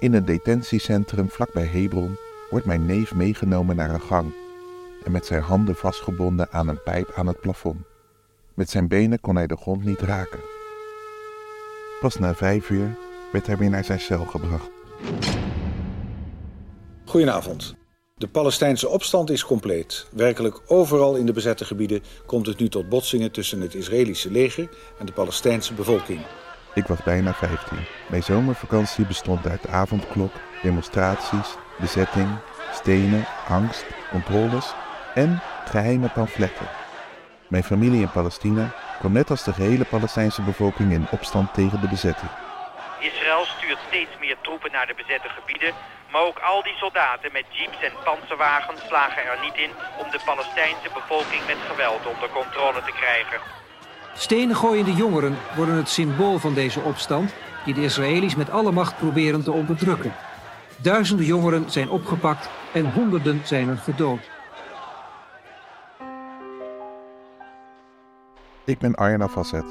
In een detentiecentrum vlakbij Hebron wordt mijn neef meegenomen naar een gang en met zijn handen vastgebonden aan een pijp aan het plafond. Met zijn benen kon hij de grond niet raken. Pas na vijf uur werd hij weer naar zijn cel gebracht. Goedenavond. De Palestijnse opstand is compleet. Werkelijk overal in de bezette gebieden komt het nu tot botsingen tussen het Israëlische leger en de Palestijnse bevolking. Ik was bijna 15. Mijn zomervakantie bestond uit avondklok, demonstraties, bezetting, stenen, angst, controles en geheime pamfletten. Mijn familie in Palestina kwam net als de gehele Palestijnse bevolking in opstand tegen de bezetting. Israël stuurt steeds meer troepen naar de bezette gebieden, maar ook al die soldaten met jeeps en panzerwagens slagen er niet in om de Palestijnse bevolking met geweld onder controle te krijgen. Stenengooiende jongeren worden het symbool van deze opstand die de Israëli's met alle macht proberen te onderdrukken. Duizenden jongeren zijn opgepakt en honderden zijn er gedood. Ik ben Arjen Facet.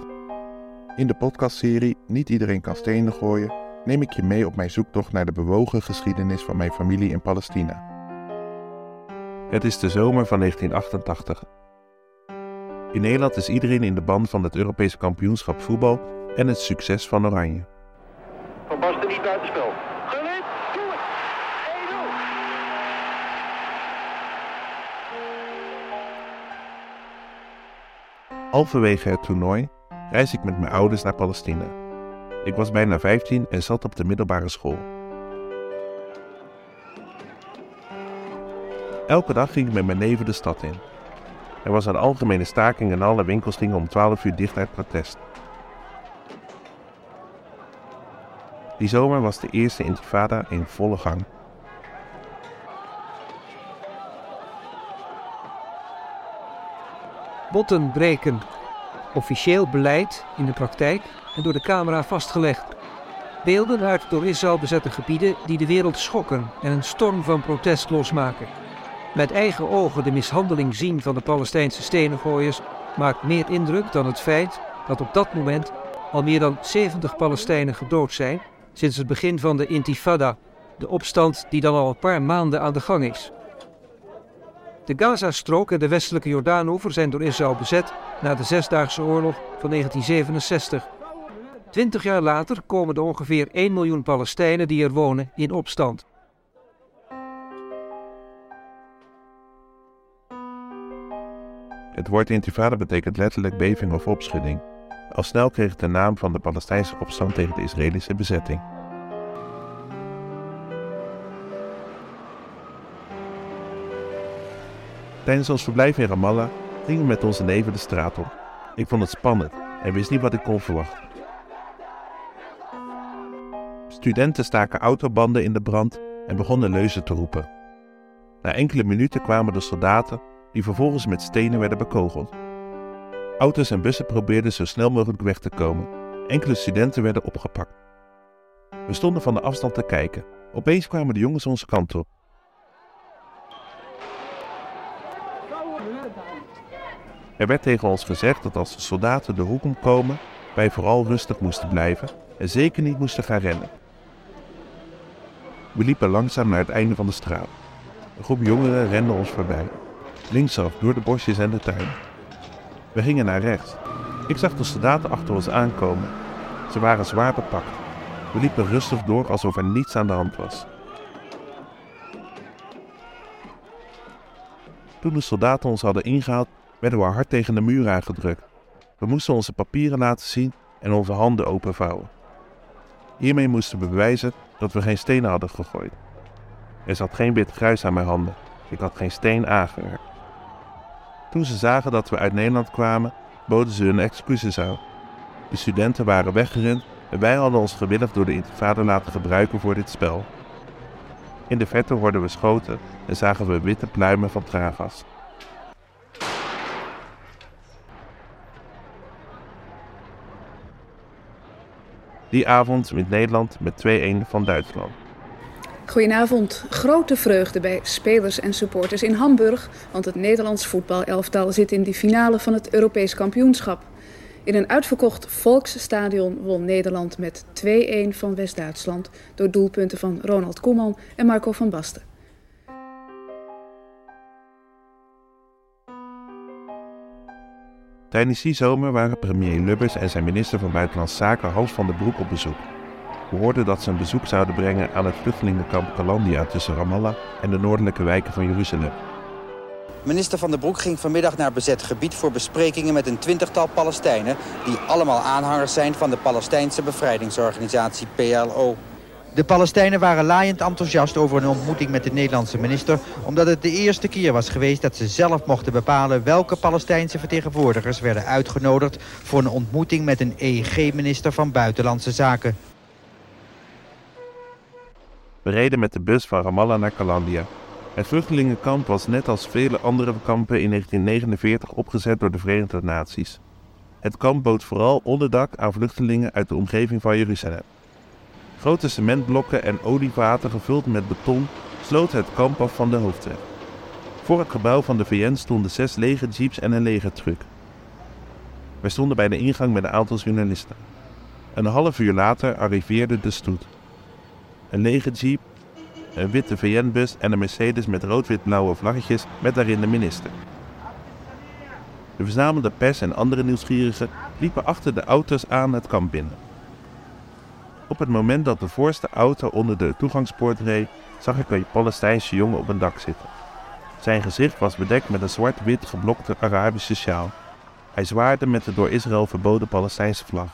In de podcastserie Niet iedereen kan stenen gooien neem ik je mee op mijn zoektocht naar de bewogen geschiedenis van mijn familie in Palestina. Het is de zomer van 1988. In Nederland is iedereen in de band van het Europese kampioenschap voetbal en het succes van Oranje. Van Basten niet buitenspel. Gullit, doe het! 1-0. Halverwege het toernooi reis ik met mijn ouders naar Palestina. Ik was bijna 15 en zat op de middelbare school. Elke dag ging ik met mijn neven de stad in. Er was een algemene staking en alle winkels gingen om 12 uur dicht uit protest. Die zomer was de eerste intifada in volle gang. Botten breken. Officieel beleid in de praktijk en door de camera vastgelegd. Beelden uit door Israël bezette gebieden die de wereld schokken en een storm van protest losmaken. Met eigen ogen de mishandeling zien van de Palestijnse stenengooiers maakt meer indruk dan het feit dat op dat moment al meer dan 70 Palestijnen gedood zijn sinds het begin van de Intifada, de opstand die dan al een paar maanden aan de gang is. De Gazastrook en de westelijke Jordaanoever zijn door Israël bezet na de Zesdaagse Oorlog van 1967. Twintig jaar later komen de ongeveer 1 miljoen Palestijnen die er wonen in opstand. Het woord intifada betekent letterlijk beving of opschudding. Al snel kreeg het de naam van de Palestijnse opstand tegen de Israëlische bezetting. Tijdens ons verblijf in Ramallah gingen we met onze neven de straat op. Ik vond het spannend en wist niet wat ik kon verwachten. Studenten staken autobanden in de brand en begonnen leuzen te roepen. Na enkele minuten kwamen de soldaten, die vervolgens met stenen werden bekogeld. Auto's en bussen probeerden zo snel mogelijk weg te komen. Enkele studenten werden opgepakt. We stonden van de afstand te kijken. Opeens kwamen de jongens onze kant op. Er werd tegen ons gezegd dat als de soldaten de hoek omkomen, wij vooral rustig moesten blijven en zeker niet moesten gaan rennen. We liepen langzaam naar het einde van de straat. Een groep jongeren rende ons voorbij, linksaf door de bosjes en de tuin. We gingen naar rechts. Ik zag de soldaten achter ons aankomen. Ze waren zwaar bepakt. We liepen rustig door alsof er niets aan de hand was. Toen de soldaten ons hadden ingehaald, werden we hard tegen de muur aangedrukt. We moesten onze papieren laten zien en onze handen openvouwen. Hiermee moesten we bewijzen dat we geen stenen hadden gegooid. Er zat geen wit gruis aan mijn handen. Ik had geen steen aangeraakt. Toen ze zagen dat we uit Nederland kwamen, boden ze hun excuses aan. De studenten waren weggerend en wij hadden ons gewillig door de intifada laten gebruiken voor dit spel. In de verte hoorden we schoten en zagen we witte pluimen van traangas. Die avond wint Nederland met 2-1 van Duitsland. Goedenavond. Grote vreugde bij spelers en supporters in Hamburg, want het Nederlands voetbalelftal zit in de finale van het Europees kampioenschap. In een uitverkocht volksstadion won Nederland met 2-1 van West-Duitsland door doelpunten van Ronald Koeman en Marco van Basten. Tijdens die zomer waren premier Lubbers en zijn minister van Buitenlandse Zaken Hans van der Broek op bezoek. We hoorden dat ze een bezoek zouden brengen aan het vluchtelingenkamp Calandia tussen Ramallah en de noordelijke wijken van Jeruzalem. Minister Van der Broek ging vanmiddag naar bezet gebied voor besprekingen met een twintigtal Palestijnen... die allemaal aanhangers zijn van de Palestijnse bevrijdingsorganisatie PLO. De Palestijnen waren laaiend enthousiast over een ontmoeting met de Nederlandse minister... omdat het de eerste keer was geweest dat ze zelf mochten bepalen... welke Palestijnse vertegenwoordigers werden uitgenodigd... voor een ontmoeting met een EEG-minister van Buitenlandse Zaken. We reden met de bus van Ramallah naar Calandia. Het vluchtelingenkamp was net als vele andere kampen in 1949 opgezet door de Verenigde Naties. Het kamp bood vooral onderdak aan vluchtelingen uit de omgeving van Jeruzalem. Grote cementblokken en olievaten gevuld met beton sloten het kamp af van de hoofdweg. Voor het gebouw van de VN stonden zes legerjeeps en een legertruck. Wij stonden bij de ingang met een aantal journalisten. Een half uur later arriveerde de stoet. Een legerjeep, een witte VN-bus en een Mercedes met rood-wit-blauwe vlaggetjes met daarin de minister. De verzamelde pers en andere nieuwsgierigen liepen achter de auto's aan het kamp binnen. Op het moment dat de voorste auto onder de toegangspoort reed, zag ik een Palestijnse jongen op een dak zitten. Zijn gezicht was bedekt met een zwart-wit geblokte Arabische sjaal. Hij zwaarde met de door Israël verboden Palestijnse vlag.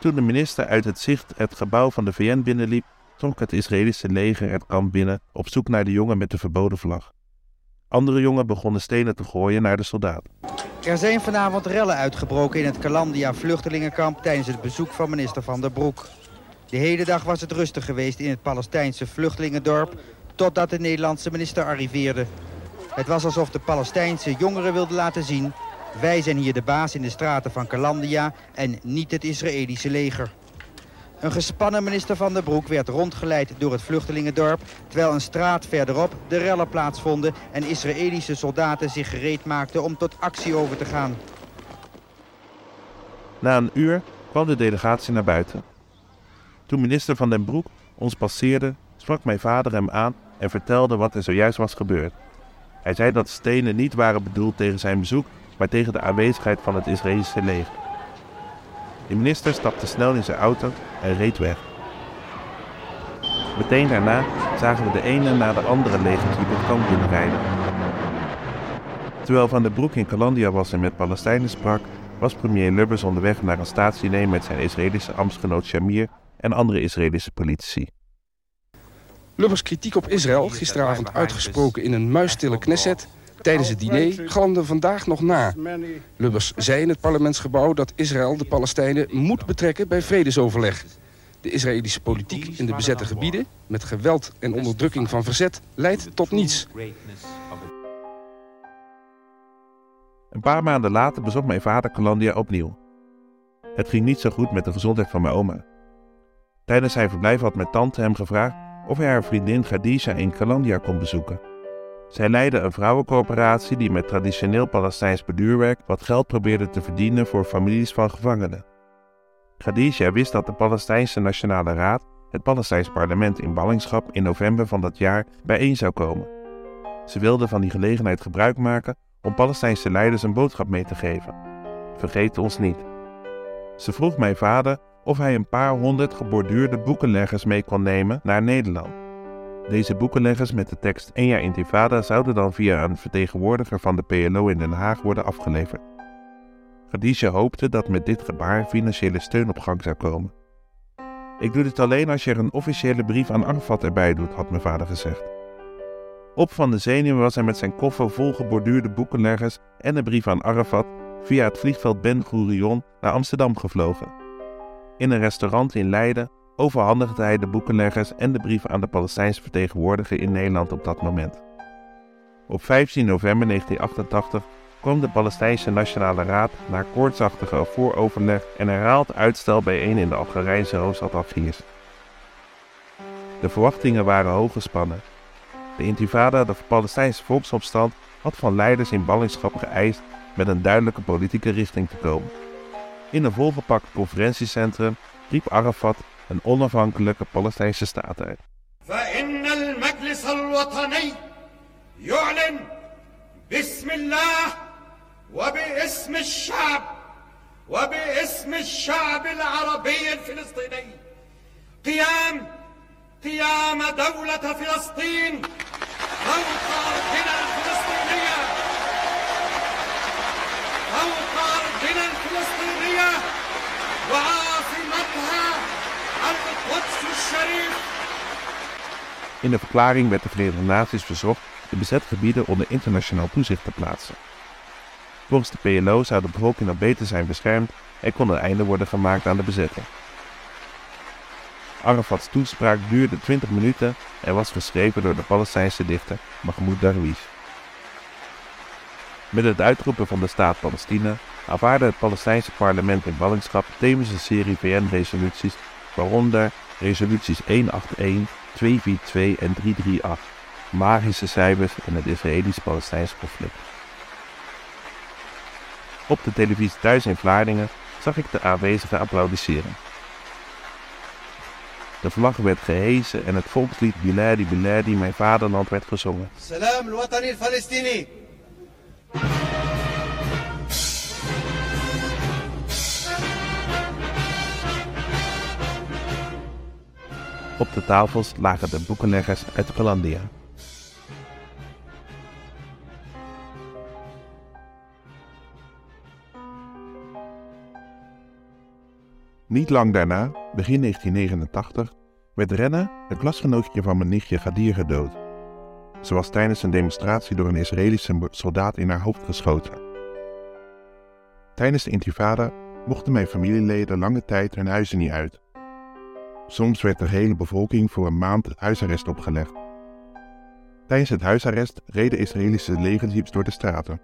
Toen de minister uit het zicht het gebouw van de VN binnenliep, trok het Israëlische leger het kamp binnen op zoek naar de jongen met de verboden vlag. Andere jongen begonnen stenen te gooien naar de soldaat. Er zijn vanavond rellen uitgebroken in het Calandia vluchtelingenkamp tijdens het bezoek van minister Van der Broek. De hele dag was het rustig geweest in het Palestijnse vluchtelingendorp totdat de Nederlandse minister arriveerde. Het was alsof de Palestijnse jongeren wilden laten zien... wij zijn hier de baas in de straten van Calandia en niet het Israëlische leger. Een gespannen minister Van der Broek werd rondgeleid door het vluchtelingendorp... terwijl een straat verderop de rellen plaatsvonden... en Israëlische soldaten zich gereed maakten om tot actie over te gaan. Na een uur kwam de delegatie naar buiten. Toen minister Van den Broek ons passeerde, sprak mijn vader hem aan en vertelde wat er zojuist was gebeurd. Hij zei dat stenen niet waren bedoeld tegen zijn bezoek, maar tegen de aanwezigheid van het Israëlische leger. De minister stapte snel in zijn auto en reed weg. Meteen daarna zagen we de ene na de andere legerjeep het kamp binnenrijden. Terwijl Van der Broek in Calandia was en met Palestijnen sprak, was premier Lubbers onderweg naar een staatsdiner met zijn Israëlische ambtsgenoot Shamir en andere Israëlische politici. Lubbers kritiek op Israël, gisteravond uitgesproken in een muisstille Knesset... tijdens het diner, galmde vandaag nog na. Lubbers zei in het parlementsgebouw dat Israël de Palestijnen moet betrekken bij vredesoverleg. De Israëlische politiek in de bezette gebieden, met geweld en onderdrukking van verzet, leidt tot niets. Een paar maanden later bezocht mijn vader Calandia opnieuw. Het ging niet zo goed met de gezondheid van mijn oma. Tijdens zijn verblijf had mijn tante hem gevraagd of hij haar vriendin Khadija in Calandia kon bezoeken. Zij leidde een vrouwencoöperatie die met traditioneel Palestijns beduurwerk wat geld probeerde te verdienen voor families van gevangenen. Khadija wist dat de Palestijnse Nationale Raad, het Palestijns parlement in ballingschap, in november van dat jaar bijeen zou komen. Ze wilde van die gelegenheid gebruik maken om Palestijnse leiders een boodschap mee te geven. Vergeet ons niet. Ze vroeg mijn vader of hij een paar honderd geborduurde boekenleggers mee kon nemen naar Nederland. Deze boekenleggers met de tekst 1 jaar intifada zouden dan via een vertegenwoordiger van de PLO in Den Haag worden afgeleverd. Khadija hoopte dat met dit gebaar financiële steun op gang zou komen. Ik doe dit alleen als je er een officiële brief aan Arafat erbij doet, had mijn vader gezegd. Op van de zenuwen was hij met zijn koffer vol geborduurde boekenleggers en een brief aan Arafat via het vliegveld Ben Gurion naar Amsterdam gevlogen. In een restaurant in Leiden overhandigde hij de boekenleggers en de brief aan de Palestijnse vertegenwoordiger in Nederland op dat moment. Op 15 november 1988 kwam de Palestijnse Nationale Raad na koortsachtige vooroverleg en herhaald uitstel bijeen in de Algerijnse hoofdstad Algiers. De verwachtingen waren hoog gespannen. De intifada, de Palestijnse volksopstand, had van leiders in ballingschap geëist met een duidelijke politieke richting te komen. In een volgepakt conferentiecentrum riep Arafat een onafhankelijke Palestijnse staat uit. يعلن باسم الله وباسم الشعب وباسم الشعب العربي الفلسطيني قيام قيام دولة فلسطين فوق أرضنا الفلسطينية فوق أرضنا الفلسطينية وعاصمتها In de verklaring werd de Verenigde Naties verzocht de bezette gebieden onder internationaal toezicht te plaatsen. Volgens de PLO zou de bevolking dan beter zijn beschermd en kon een einde worden gemaakt aan de bezetting. Arafat's toespraak duurde 20 minuten en was geschreven door de Palestijnse dichter Mahmoud Darwish. Met het uitroepen van de staat Palestina aanvaarde het Palestijnse parlement in ballingschap tevens een serie VN-resoluties, waaronder resoluties 181, 242 en 338, magische cijfers in het Israëlisch-Palestijns conflict. Op de televisie thuis in Vlaardingen zag ik de aanwezigen applaudisseren. De vlag werd gehezen en het volkslied Biladi Biladi, mijn vaderland, werd gezongen. Salam al-Watani al-Palestini. Op de tafels lagen de boekenleggers uit Hollandia. Niet lang daarna, begin 1989, werd Renna, het klasgenootje van mijn nichtje Gadir, gedood. Ze was tijdens een demonstratie door een Israëlische soldaat in haar hoofd geschoten. Tijdens de intifada mochten mijn familieleden lange tijd hun huizen niet uit. Soms werd de hele bevolking voor een maand huisarrest opgelegd. Tijdens het huisarrest reden Israëlische legerjeeps door de straten.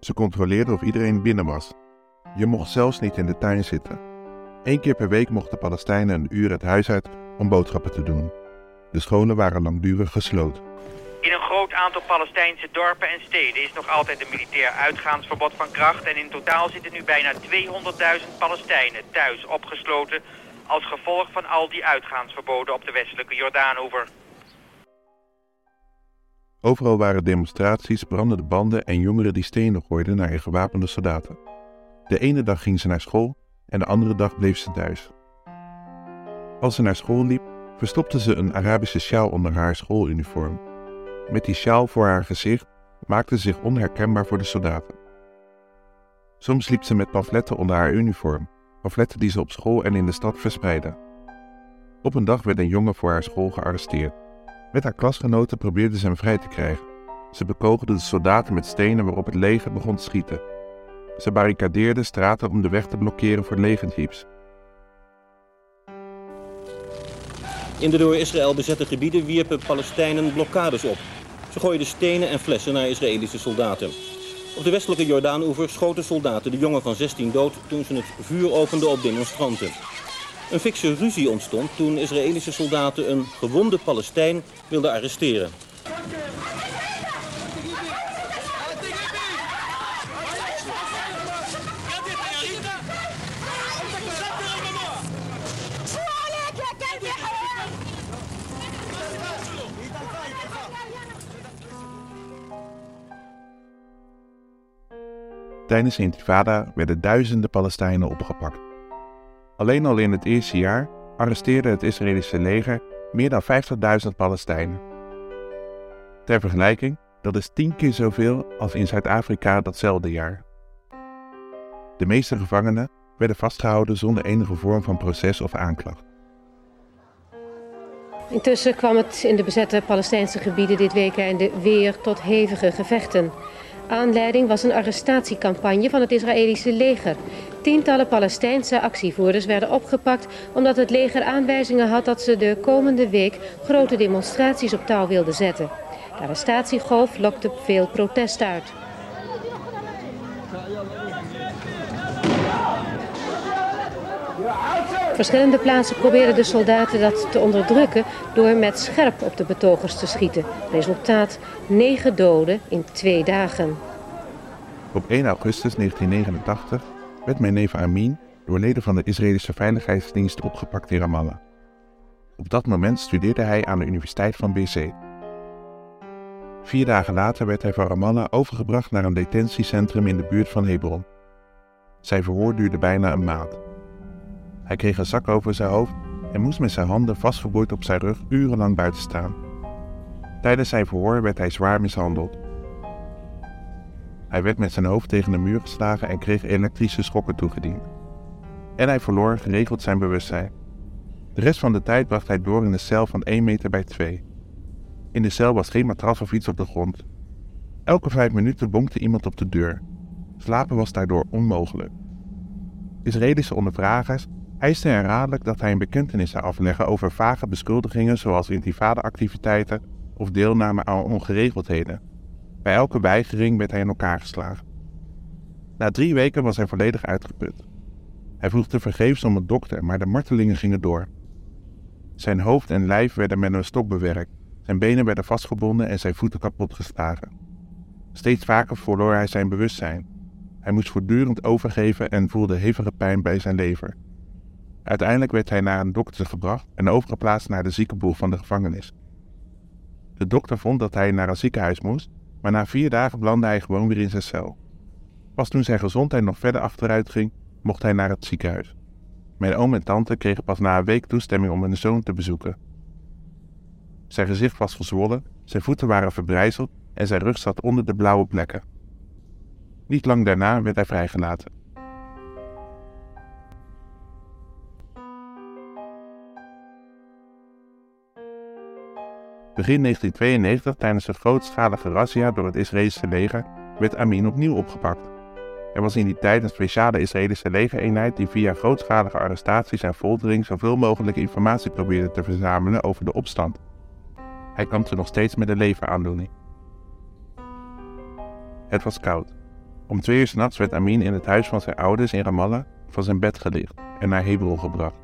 Ze controleerden of iedereen binnen was. Je mocht zelfs niet in de tuin zitten. Eén keer per week mochten Palestijnen een uur het huis uit om boodschappen te doen. De scholen waren langdurig gesloten. In een groot aantal Palestijnse dorpen en steden is nog altijd een militair uitgaansverbod van kracht... en in totaal zitten nu bijna 200.000 Palestijnen thuis opgesloten... als gevolg van al die uitgaansverboden op de westelijke Jordaanoever. Overal waren demonstraties, brandende banden en jongeren die stenen gooiden naar gewapende soldaten. De ene dag ging ze naar school en de andere dag bleef ze thuis. Als ze naar school liep, verstopte ze een Arabische sjaal onder haar schooluniform. Met die sjaal voor haar gezicht maakte ze zich onherkenbaar voor de soldaten. Soms liep ze met pamfletten onder haar uniform, pamfletten die ze op school en in de stad verspreidde. Op een dag werd een jongen voor haar school gearresteerd. Met haar klasgenoten probeerde ze hem vrij te krijgen. Ze bekogelden de soldaten met stenen waarop het leger begon te schieten. Ze barricadeerden straten om de weg te blokkeren voor legerjeeps. In de door Israël bezette gebieden wierpen Palestijnen blokkades op. Ze gooiden stenen en flessen naar Israëlische soldaten. Op de westelijke Jordaanoever schoten soldaten de jongen van 16 dood toen ze het vuur openden op demonstranten. Een fikse ruzie ontstond toen Israëlische soldaten een gewonde Palestijn wilden arresteren. Tijdens de intifada werden duizenden Palestijnen opgepakt. Alleen al in het eerste jaar arresteerde het Israëlische leger meer dan 50.000 Palestijnen. Ter vergelijking, dat is tien keer zoveel als in Zuid-Afrika datzelfde jaar. De meeste gevangenen werden vastgehouden zonder enige vorm van proces of aanklacht. Intussen kwam het in de bezette Palestijnse gebieden dit weekende weer tot hevige gevechten. Aanleiding was een arrestatiecampagne van het Israëlische leger. Tientallen Palestijnse actievoerders werden opgepakt omdat het leger aanwijzingen had dat ze de komende week grote demonstraties op touw wilden zetten. De arrestatiegolf lokte veel protest uit. Verschillende plaatsen probeerden de soldaten dat te onderdrukken door met scherp op de betogers te schieten. Resultaat: negen doden in twee dagen. Op 1 augustus 1989 werd mijn neef Amin, door leden van de Israëlische Veiligheidsdienst opgepakt in Ramallah. Op dat moment studeerde hij aan de Universiteit van BC. Vier dagen later werd hij van Ramallah overgebracht naar een detentiecentrum in de buurt van Hebron. Zijn verhoor duurde bijna een maand. Hij kreeg een zak over zijn hoofd en moest met zijn handen vastgeboeid op zijn rug urenlang buiten staan. Tijdens zijn verhoor werd hij zwaar mishandeld. Hij werd met zijn hoofd tegen de muur geslagen en kreeg elektrische schokken toegediend. En hij verloor geregeld zijn bewustzijn. De rest van de tijd bracht hij door in een cel van 1 meter bij 2. In de cel was geen matras of iets op de grond. Elke vijf minuten bonkte iemand op de deur. Slapen was daardoor onmogelijk. Israëlische ondervragers eisten herhaaldelijk dat hij een bekentenis zou afleggen over vage beschuldigingen zoals intifada-activiteiten of deelname aan ongeregeldheden. Bij elke weigering werd hij in elkaar geslagen. Na drie weken was hij volledig uitgeput. Hij vroeg tevergeefs om een dokter, maar de martelingen gingen door. Zijn hoofd en lijf werden met een stok bewerkt, zijn benen werden vastgebonden en zijn voeten kapot geslagen. Steeds vaker verloor hij zijn bewustzijn. Hij moest voortdurend overgeven en voelde hevige pijn bij zijn lever. Uiteindelijk werd hij naar een dokter gebracht en overgeplaatst naar de ziekenboeg van de gevangenis. De dokter vond dat hij naar een ziekenhuis moest, maar na vier dagen belandde hij gewoon weer in zijn cel. Pas toen zijn gezondheid nog verder achteruit ging, mocht hij naar het ziekenhuis. Mijn oom en tante kregen pas na een week toestemming om hun zoon te bezoeken. Zijn gezicht was verzwollen, zijn voeten waren verbrijzeld en zijn rug zat onder de blauwe plekken. Niet lang daarna werd hij vrijgelaten. Begin 1992, tijdens een grootschalige razzia door het Israëlische leger, werd Amin opnieuw opgepakt. Er was in die tijd een speciale Israëlische legereenheid die via grootschalige arrestaties en foltering zoveel mogelijk informatie probeerde te verzamelen over de opstand. Hij kampte nog steeds met een leveraandoening. Het was koud. Om twee uur s'nachts werd Amin in het huis van zijn ouders in Ramallah van zijn bed gelicht en naar Hebron gebracht.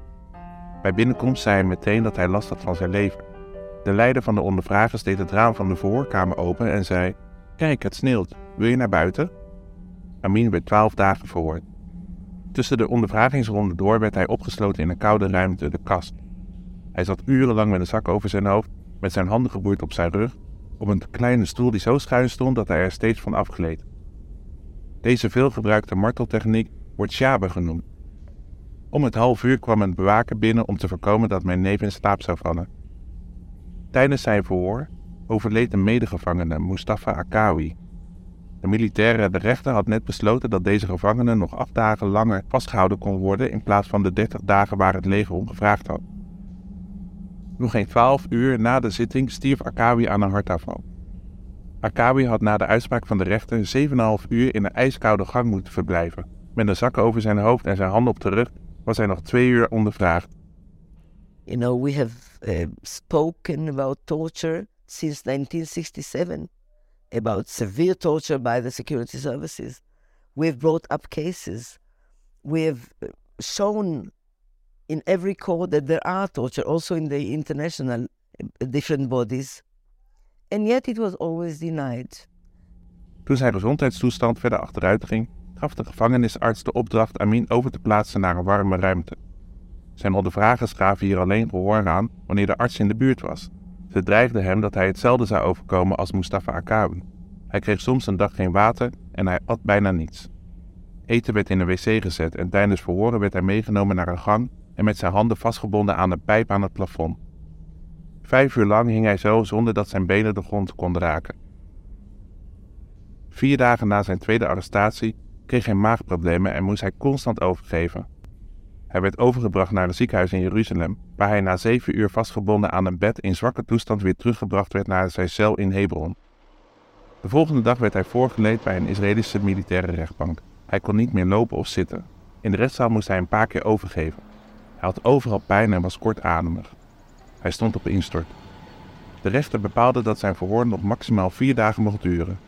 Bij binnenkomst zei hij meteen dat hij last had van zijn lever. De leider van de ondervragers deed het raam van de verhoorkamer open en zei: Kijk, het sneeuwt. Wil je naar buiten? Amin werd twaalf dagen verhoord. Tussen de ondervragingsronden door werd hij opgesloten in een koude ruimte, de kast. Hij zat urenlang met een zak over zijn hoofd, met zijn handen geboeid op zijn rug, op een kleine stoel die zo schuin stond dat hij er steeds van afgleed. Deze veelgebruikte marteltechniek wordt shabe genoemd. Om het half uur kwam een bewaker binnen om te voorkomen dat mijn neef in slaap zou vallen. Tijdens zijn verhoor overleed een medegevangene, Mustafa Akawi. De militaire de rechter had net besloten dat deze gevangene nog acht dagen langer vastgehouden kon worden in plaats van de dertig dagen waar het leger om gevraagd had. Nog geen twaalf uur na de zitting stierf Akawi aan een hartaanval. Akawi had na de uitspraak van de rechter 7,5 uur in een ijskoude gang moeten verblijven. Met een zak over zijn hoofd en zijn handen op de rug was hij nog twee uur ondervraagd. You know, we have uh, spoken about torture since 1967, about severe torture by the security services. We've brought up cases. We have uh, shown in every court that there are torture, also in the international uh, different bodies. And yet it was always denied. Toen zijn gezondheidstoestand verder achteruit ging, gaf de gevangenisarts de opdracht Amin over te plaatsen naar een warme ruimte. Zijn ondervragers gaven hier alleen gehoor aan wanneer de arts in de buurt was. Ze dreigden hem dat hij hetzelfde zou overkomen als Mustafa Akawi. Hij kreeg soms een dag geen water en hij at bijna niets. Eten werd in een wc gezet en tijdens verhoren werd hij meegenomen naar een gang en met zijn handen vastgebonden aan een pijp aan het plafond. Vijf uur lang hing hij zo zonder dat zijn benen de grond konden raken. Vier dagen na zijn tweede arrestatie kreeg hij maagproblemen en moest hij constant overgeven. Hij werd overgebracht naar een ziekenhuis in Jeruzalem, waar hij na zeven uur vastgebonden aan een bed in zwakke toestand weer teruggebracht werd naar zijn cel in Hebron. De volgende dag werd hij voorgeleid bij een Israëlische militaire rechtbank. Hij kon niet meer lopen of zitten. In de rechtszaal moest hij een paar keer overgeven. Hij had overal pijn en was kortademig. Hij stond op instort. De rechter bepaalde dat zijn verhoor nog maximaal vier dagen mocht duren.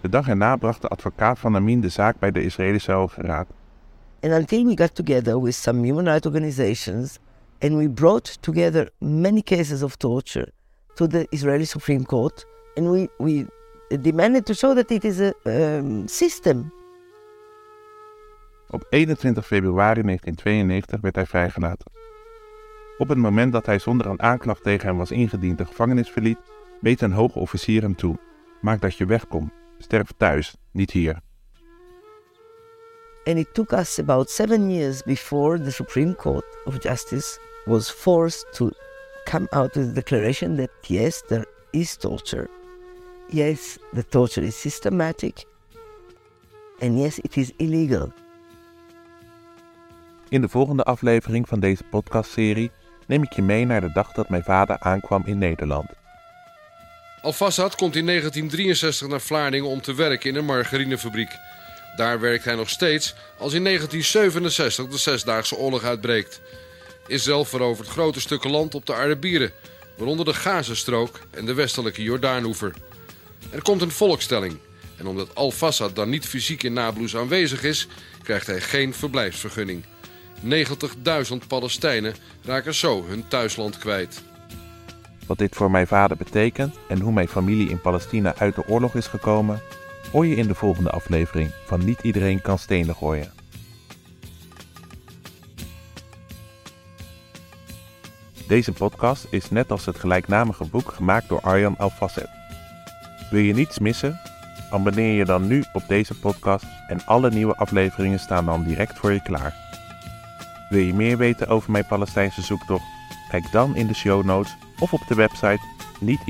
De dag erna bracht de advocaat van Amin de zaak bij de Israëlische Hoge Raad. And until we got together with some human rights organizations and we brought together many cases of torture to the Israeli Supreme Court and we, we demanded to show that it is a um, system Op 21 februari 1992 werd hij vrijgelaten. Op het moment dat hij zonder een aanklacht tegen hem was ingediend de gevangenis verliet, beet een hoge officier hem toe. Maak dat je wegkomt. Sterf thuis, niet hier. And it took us about seven years before the Supreme Court of Justice was forced to come out with a declaration that yes, there is torture. Yes, the torture is systematic. And yes, it is illegal. In de volgende aflevering van deze podcastserie neem ik je mee naar de dag dat mijn vader aankwam in Nederland. Al-Fassad komt in 1963 naar Vlaardingen om te werken in een margarinefabriek. Daar werkt hij nog steeds als in 1967 de Zesdaagse Oorlog uitbreekt. Israël verovert grote stukken land op de Arabieren, waaronder de Gazastrook en de westelijke Jordaanoever. Er komt een volkstelling en omdat Al-Fassad dan niet fysiek in Nablus aanwezig is, krijgt hij geen verblijfsvergunning. 90.000 Palestijnen raken zo hun thuisland kwijt. Wat dit voor mijn vader betekent en hoe mijn familie in Palestina uit de oorlog is gekomen, hoor je in de volgende aflevering van Niet iedereen kan stenen gooien. Deze podcast is net als het gelijknamige boek gemaakt door Arjan Alfasset. Wil je niets missen? Abonneer je dan nu op deze podcast en alle nieuwe afleveringen staan dan direct voor je klaar. Wil je meer weten over mijn Palestijnse zoektocht? Kijk dan in de show notes of op de website niet